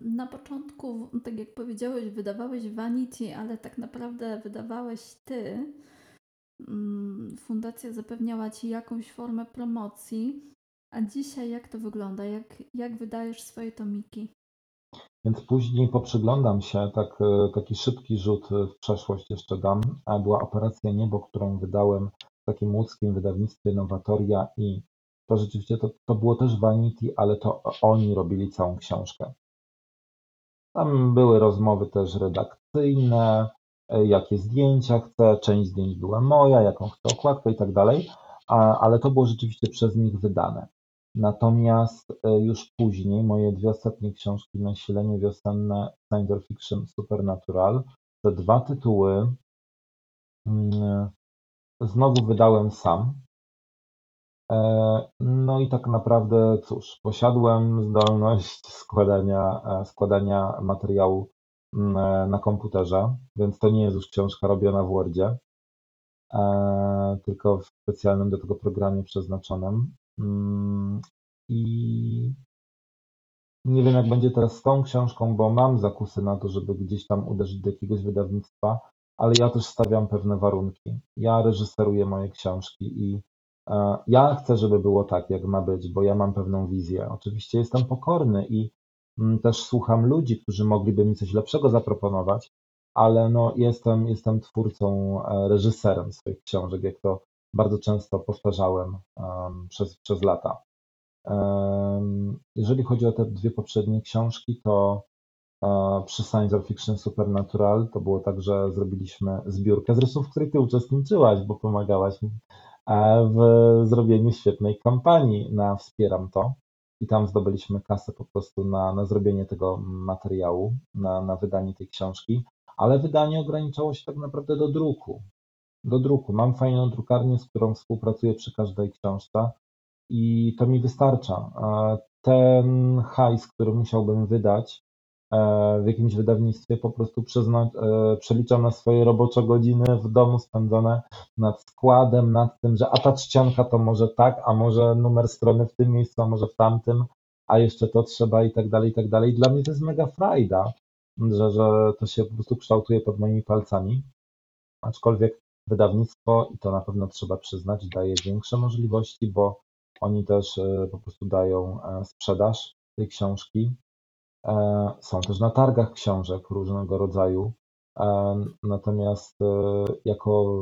Na początku, tak jak powiedziałeś, wydawałeś Vanity, ale tak naprawdę wydawałeś ty. Mm, fundacja zapewniała ci jakąś formę promocji. A dzisiaj jak to wygląda? Jak, jak wydajesz swoje tomiki? Więc później poprzyglądam się, tak, e, taki szybki rzut w przeszłość jeszcze dam. Była Operacja Niebo, którą wydałem w takim łódzkim wydawnictwie Nowatoria i to rzeczywiście to, to było też Vanity, ale to oni robili całą książkę. Tam były rozmowy też redakcyjne, jakie zdjęcia chcę, część zdjęć była moja, jaką chcę okładkę i tak dalej, ale to było rzeczywiście przez nich wydane. Natomiast e, już później moje dwie ostatnie książki, Nasilenie wiosenne, Science Fiction, Supernatural, te dwa tytuły mm, znowu wydałem sam. E, no i tak naprawdę, cóż, posiadłem zdolność składania, e, składania materiału na komputerze, więc to nie jest już książka robiona w Wordzie, tylko w specjalnym do tego programie przeznaczonym. Mm, I nie wiem, jak będzie teraz z tą książką, bo mam zakusy na to, żeby gdzieś tam uderzyć do jakiegoś wydawnictwa, ale ja też stawiam pewne warunki. Ja reżyseruję moje książki i e, ja chcę, żeby było tak, jak ma być, bo ja mam pewną wizję. Oczywiście jestem pokorny i też słucham ludzi, którzy mogliby mi coś lepszego zaproponować, ale no jestem, jestem twórcą, e, reżyserem swoich książek, jak to bardzo często powtarzałem przez, przez lata. Jeżeli chodzi o te dwie poprzednie książki, to e, przy Science Fiction Supernatural to było tak, że zrobiliśmy zbiórkę, zresztą w której ty uczestniczyłaś, bo pomagałaś mi e, w zrobieniu świetnej kampanii na Wspieram to. I tam zdobyliśmy kasę po prostu na, na zrobienie tego materiału, na, na wydanie tej książki, ale wydanie ograniczało się tak naprawdę do druku do druku. Mam fajną drukarnię, z którą współpracuję przy każdej książce i to mi wystarcza. Ten hajs, który musiałbym wydać e, w jakimś wydawnictwie, po prostu e, przeliczam na swoje robocze godziny w domu spędzone nad składem, nad tym, że a ta czcionka to może tak, a może numer strony w tym miejscu, a może w tamtym, a jeszcze to trzeba i tak dalej, i tak dalej. Dla mnie to jest mega frajda, że, że to się po prostu kształtuje pod moimi palcami. Aczkolwiek Wydawnictwo, i to na pewno trzeba przyznać, daje większe możliwości, bo oni też e, po prostu dają e, sprzedaż tej książki. E, są też na targach książek różnego rodzaju. Natomiast jako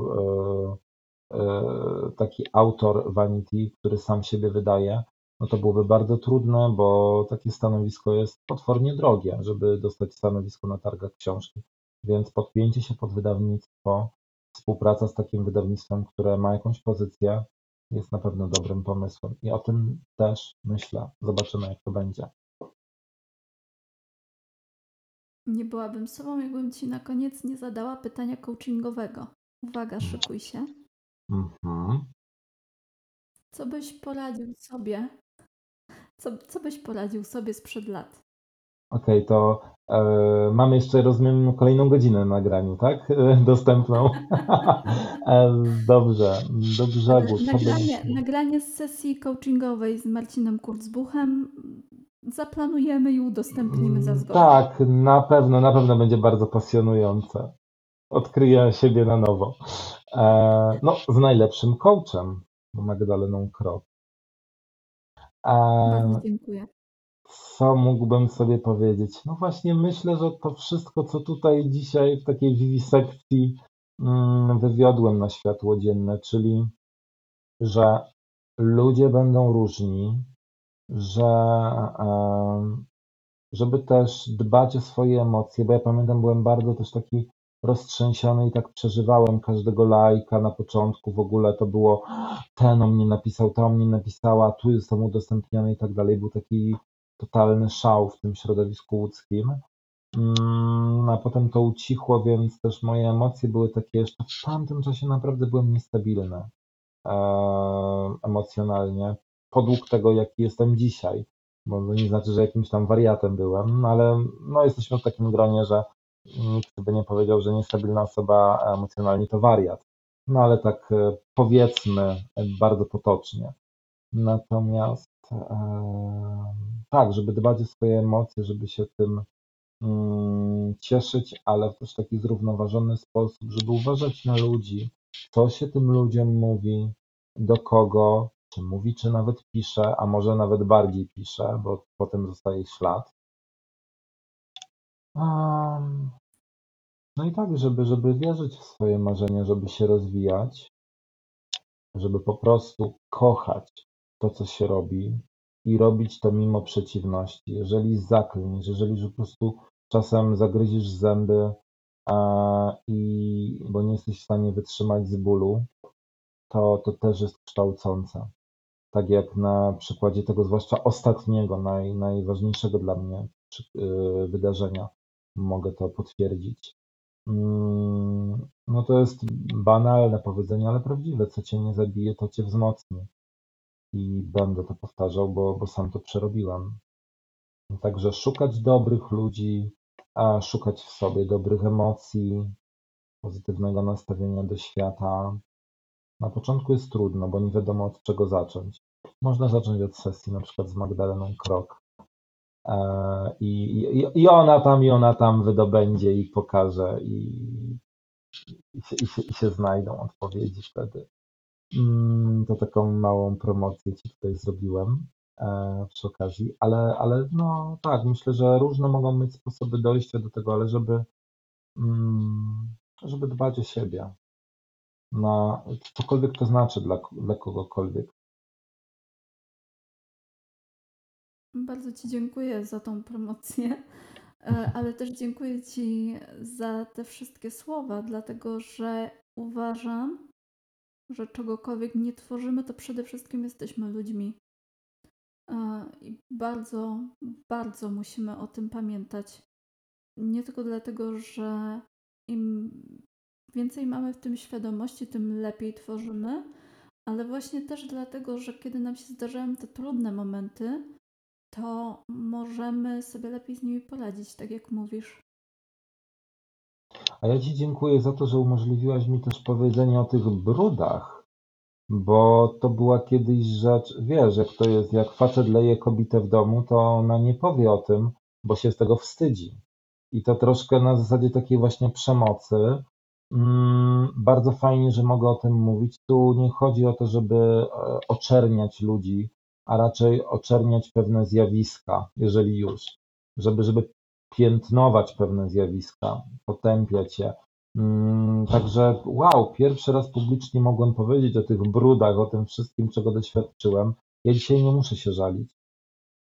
taki autor Vanity, który sam siebie wydaje, no to byłoby bardzo trudne, bo takie stanowisko jest potwornie drogie, żeby dostać stanowisko na targach książki. Więc podpięcie się pod wydawnictwo Współpraca z takim wydawnictwem, które ma jakąś pozycję, jest na pewno dobrym pomysłem i o tym też myślę. Zobaczymy, jak to będzie. Nie byłabym sobą, jakbym ci na koniec nie zadała pytania coachingowego. Uwaga, szykuj się. Mhm. Co byś poradził sobie? Co, co byś poradził sobie sprzed lat? Okej, to e, mamy jeszcze, rozumiem, kolejną godzinę na nagraniu, tak? E, dostępną. E, dobrze, do brzegu. Nagranie, nagranie z sesji coachingowej z Marcinem Kurzbuchem zaplanujemy i udostępnimy za zgodą. Tak, na pewno, na pewno będzie bardzo pasjonujące. Odkryję siebie na nowo. E, no, z najlepszym coachem, Magdaleną Krok. E, Bardzo dziękuję. Co mógłbym sobie powiedzieć? No właśnie myślę, że to wszystko, co tutaj dzisiaj w takiej wiwisekcji mm, wywiodłem na światło dzienne, czyli że ludzie będą różni, że żeby też dbać o swoje emocje, bo ja pamiętam, byłem bardzo też taki roztrzęsiony i tak przeżywałem każdego lajka na początku, w ogóle to było ten o mnie napisał, ta o mnie napisała, tu jestem udostępniony i tak dalej, był taki totalny szał w tym środowisku łódzkim. Mm, a potem to ucichło, więc też moje emocje były takie jeszcze w tamtym czasie naprawdę byłem niestabilny e, emocjonalnie, podług tego, jaki jestem dzisiaj. Bo to nie znaczy, że jakimś tam wariatem byłem, ale no, jesteśmy w takim gronie, że nikt by nie powiedział, że niestabilna osoba emocjonalnie to wariat. No ale tak e, powiedzmy e, bardzo potocznie. Natomiast e, tak, żeby dbać o swoje emocje, żeby się tym mm, cieszyć, ale w też taki zrównoważony sposób, żeby uważać na ludzi, co się tym ludziom mówi, do kogo, czy mówi, czy nawet pisze, a może nawet bardziej pisze, bo potem zostaje ślad. No i tak, żeby, żeby wierzyć w swoje marzenia, żeby się rozwijać, żeby po prostu kochać to, co się robi i robić to mimo przeciwności. Jeżeli zaklniesz, jeżeli po prostu czasem zagryzisz zęby, a, i, bo nie jesteś w stanie wytrzymać z bólu, to, to też jest kształcące. Tak jak na przykładzie tego, zwłaszcza ostatniego, naj, najważniejszego dla mnie y, wydarzenia, mogę to potwierdzić. Mm, no to jest banalne powiedzenie, ale prawdziwe. Co cię nie zabije, to cię wzmocni. I będę to powtarzał, bo, bo sam to przerobiłem. Także szukać dobrych ludzi, a szukać w sobie dobrych emocji, pozytywnego nastawienia do świata. Na początku jest trudno, bo nie wiadomo od czego zacząć. Można zacząć od sesji na przykład z Magdaleną Krok, E, I, i, I ona tam, i ona tam wydobędzie i pokaże, i, i, się, i, się, i się znajdą odpowiedzi wtedy. Mm, to taką małą promocję Ci tutaj zrobiłem e, przy okazji, ale, ale no tak, myślę, że różne mogą mieć sposoby dojścia do tego, ale żeby, mm, żeby dbać o siebie, na cokolwiek to znaczy dla, dla kogokolwiek. Bardzo Ci dziękuję za tą promocję, e, ale też dziękuję Ci za te wszystkie słowa, dlatego że uważam, że czegokolwiek nie tworzymy, to przede wszystkim jesteśmy ludźmi. E, I bardzo, bardzo musimy o tym pamiętać. Nie tylko dlatego, że im więcej mamy w tym świadomości, tym lepiej tworzymy, ale właśnie też dlatego, że kiedy nam się zdarzają te trudne momenty, to możemy sobie lepiej z nimi poradzić, tak jak mówisz. A ja Ci dziękuję za to, że umożliwiłaś mi też powiedzenie o tych brudach, bo to była kiedyś rzecz, wiesz, jak to jest, jak facet leje kobietę w domu, to ona nie powie o tym, bo się z tego wstydzi. I to troszkę na zasadzie takiej właśnie przemocy. Mm, bardzo fajnie, że mogę o tym mówić. Tu nie chodzi o to, żeby e, oczerniać ludzi, a raczej oczerniać pewne zjawiska, jeżeli już, żeby, żeby piętnować pewne zjawiska, potępiać je. Mm, także wow, pierwszy raz publicznie mogłem powiedzieć o tych brudach, o tym wszystkim, czego doświadczyłem. Ja dzisiaj nie muszę się żalić.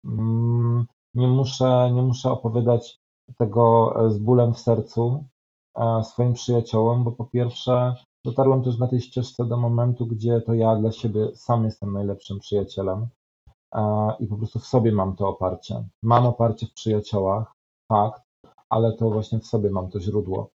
Mm, nie muszę, nie muszę opowiadać tego z bólem w sercu e, swoim przyjaciołom, bo po pierwsze dotarłem też na tej ścieżce do momentu, gdzie to ja dla siebie sam jestem najlepszym przyjacielem i po prostu w sobie mam to oparcie. Mam oparcie w przyjaciołach, fakt, ale to właśnie w sobie mam to źródło.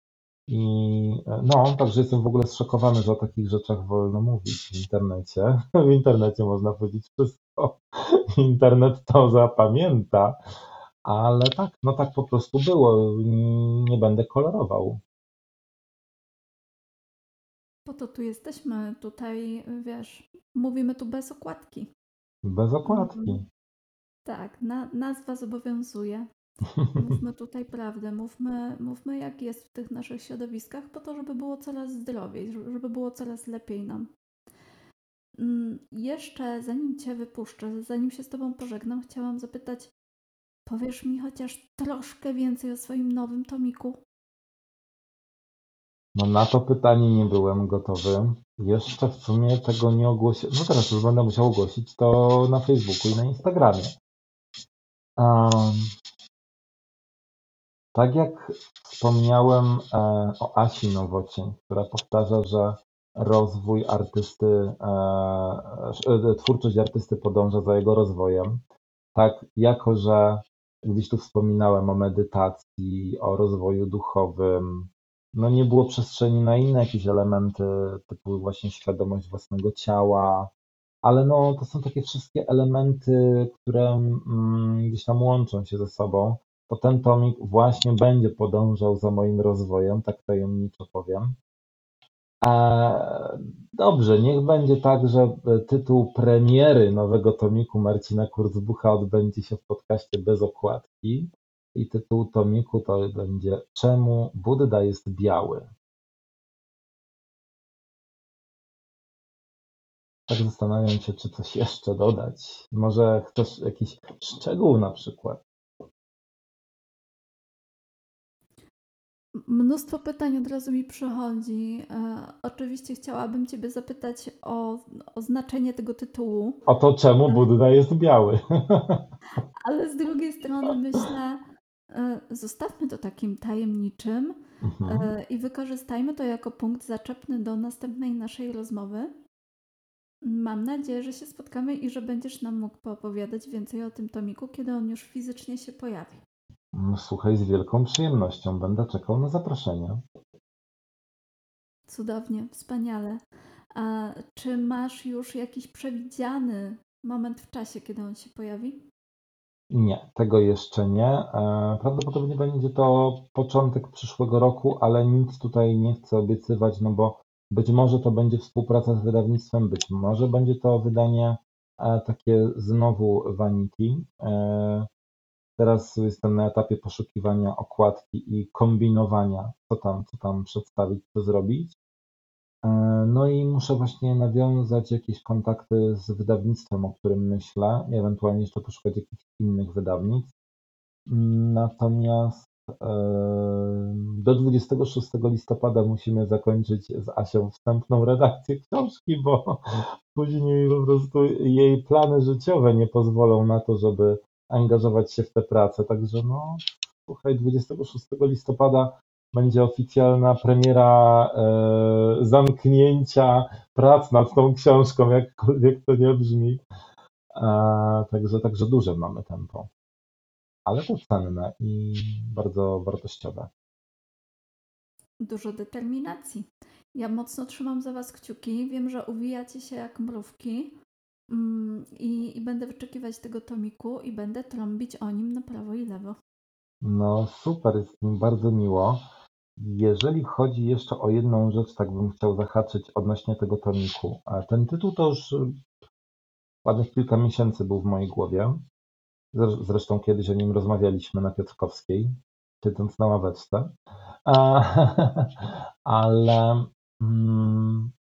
I no, także jestem w ogóle zszokowany, że o takich rzeczach wolno mówić w internecie. W internecie można powiedzieć wszystko. Internet to zapamięta. Ale tak, no tak po prostu było. Nie będę kolorował. Po to tu jesteśmy, tutaj wiesz, mówimy tu bez okładki. Bez okładki. Mhm. Tak, na, nazwa zobowiązuje. Mówmy tutaj prawdę, mówmy, mówmy jak jest w tych naszych środowiskach, po to, żeby było coraz zdrowiej, żeby było coraz lepiej nam. Mm, jeszcze zanim Cię wypuszczę, zanim się z Tobą pożegnam, chciałam zapytać, powiesz mi chociaż troszkę więcej o swoim nowym tomiku? No na to pytanie nie byłem gotowy. Jeszcze w sumie tego nie ogłosiłem. No teraz już będę musiał ogłosić to na Facebooku i na Instagramie. Um, tak jak wspomniałem e, o Asi Nowocień, która powtarza, że rozwój artysty, e, e, twórczość artysty podąża za jego rozwojem, tak, jako że gdzieś tu wspominałem o medytacji, o rozwoju duchowym, no nie było przestrzeni na inne jakieś elementy, typu właśnie świadomość własnego ciała, ale no to są takie wszystkie elementy, które mm, gdzieś tam łączą się ze sobą. To ten tomik właśnie będzie podążał za moim rozwojem, tak tajemniczo powiem. E, dobrze, niech będzie tak, że e, tytuł premiery nowego tomiku Marcina Kurzbucha odbędzie się w podcaście bez okładki i tytuł tomiku to będzie Czemu Budda jest biały? Tak zastanawiam się, czy coś jeszcze dodać. Może chcesz jakiś szczegół na przykład? Mnóstwo pytań od razu mi przychodzi. E, oczywiście chciałabym Ciebie zapytać o, o znaczenie tego tytułu. O to, czemu Budda jest biały. Ale z drugiej strony myślę, zostawmy to takim tajemniczym mhm. e, i wykorzystajmy to jako punkt zaczepny do następnej naszej rozmowy. Mam nadzieję, że się spotkamy i że będziesz nam mógł poopowiadać więcej o tym tomiku, kiedy on już fizycznie się pojawi. No, słuchaj, z wielką przyjemnością będę czekał na zaproszenie. Cudownie, wspaniale. A czy masz już jakiś przewidziany moment w czasie, kiedy on się pojawi? Nie, tego jeszcze nie. E, prawdopodobnie będzie to początek przyszłego roku, ale nic tutaj nie chcę obiecywać, no bo być może to będzie współpraca z wydawnictwem, być może będzie to wydanie e, takie znowu Vanity. E, Teraz jestem na etapie poszukiwania okładki i kombinowania, co tam, co tam przedstawić, co zrobić. E, no i muszę właśnie nawiązać jakieś kontakty z wydawnictwem, o którym myślę, ewentualnie jeszcze poszukać jakichś innych wydawnictw. Natomiast e, do 26 listopada musimy zakończyć z Asią wstępną redakcję książki, bo później po prostu jej plany życiowe nie pozwolą na to, żeby angażować się w tę pracę. Także no, słuchaj, 26 listopada będzie oficjalna premiera e, zamknięcia prac nad tą książką, jakkolwiek to nie brzmi. E, także, także duże mamy tempo. Ale to cenne i bardzo wartościowe. Dużo determinacji. Ja mocno trzymam za Was kciuki. Wiem, że uwijacie się jak mrówki. Mm, I, I będę wyczekiwać tego tomiku i będę trąbić o nim na prawo i lewo. No super, jest mi bardzo miło. Jeżeli chodzi jeszcze o jedną rzecz, tak bym chciał zahaczyć odnośnie tego tomiku. Ten tytuł to już ładnych kilka miesięcy był w mojej głowie. Zresztą kiedyś o nim rozmawialiśmy na Piotrkowskiej, siedząc na ławeczce. Ale mm,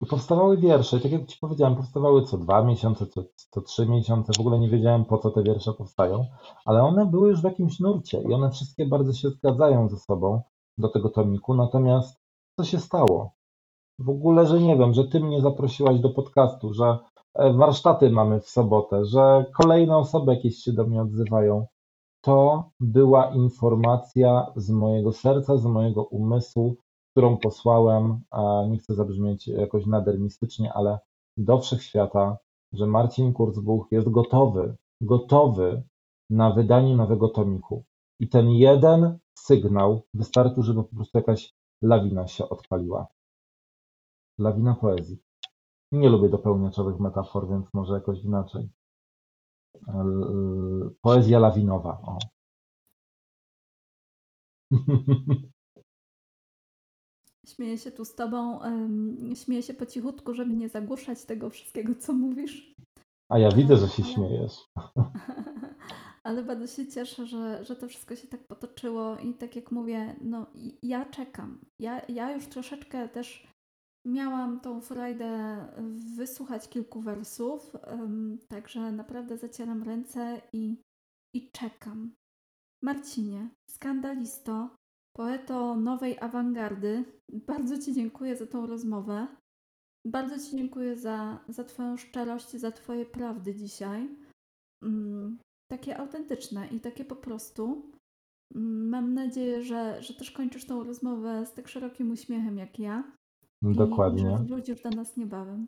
Powstawały wiersze, tak jak Ci powiedziałem, powstawały co dwa miesiące, co, co trzy miesiące. W ogóle nie wiedziałem, po co te wiersze powstają, ale one były już w jakimś nurcie i one wszystkie bardzo się zgadzają ze sobą do tego tomiku. Natomiast co się stało? W ogóle, że nie wiem, że Ty mnie zaprosiłaś do podcastu, że e, warsztaty mamy w sobotę, że kolejne osoby jakieś się do mnie odzywają. To była informacja z mojego serca, z mojego umysłu, którą posłałem, nie chcę zabrzmieć jakoś nader mistycznie, ale do wszechświata, że Marcin Kurzbuch jest gotowy, gotowy na wydanie nowego tomiku. I ten jeden sygnał wystarczył, żeby po prostu jakaś lawina się odpaliła. Lawina poezji. Nie lubię dopełniaczowych metafor, więc może jakoś inaczej. Poezja lawinowa. O. Śmieję się tu z tobą, śmieję się po cichutku, żeby nie zagłuszać tego wszystkiego, co mówisz. A ja widzę, że się śmiejesz. Ale bardzo się cieszę, że, że to wszystko się tak potoczyło i tak jak mówię, no ja czekam. Ja, ja już troszeczkę też miałam tą frajdę wysłuchać kilku wersów, także naprawdę zacieram ręce i, i czekam. Marcinie, skandalisto, poeto nowej awangardy. Bardzo Ci dziękuję za tą rozmowę. Bardzo Ci dziękuję za, za Twoją szczerość, za Twoje prawdy dzisiaj. Mm, takie autentyczne i takie po prostu. Mm, mam nadzieję, że, że też kończysz tą rozmowę z tak szerokim uśmiechem jak ja. Dokładnie. I wrócisz do nas niebawem.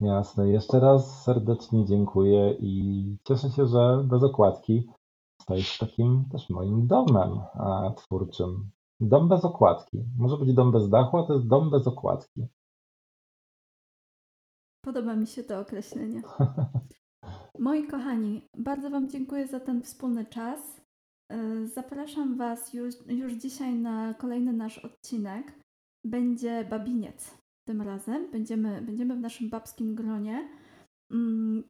Jasne. Jeszcze raz serdecznie dziękuję i cieszę się, że bez okładki stajesz takim też moim domem a, twórczym. Dom bez okładki. Może być dom bez dachu, a to jest dom bez okładki. Podoba mi się to określenie. Moi kochani, bardzo Wam dziękuję za ten wspólny czas. E, zapraszam Was już, już dzisiaj na kolejny nasz odcinek. Będzie babiniec tym razem. Będziemy, będziemy w naszym babskim gronie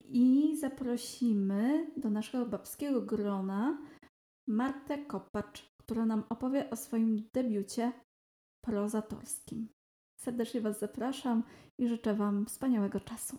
i zaprosimy do naszego babskiego grona Martę Kopacz, która nam opowie o swoim debiucie prozatorskim. Serdecznie Was zapraszam i życzę Wam wspaniałego czasu.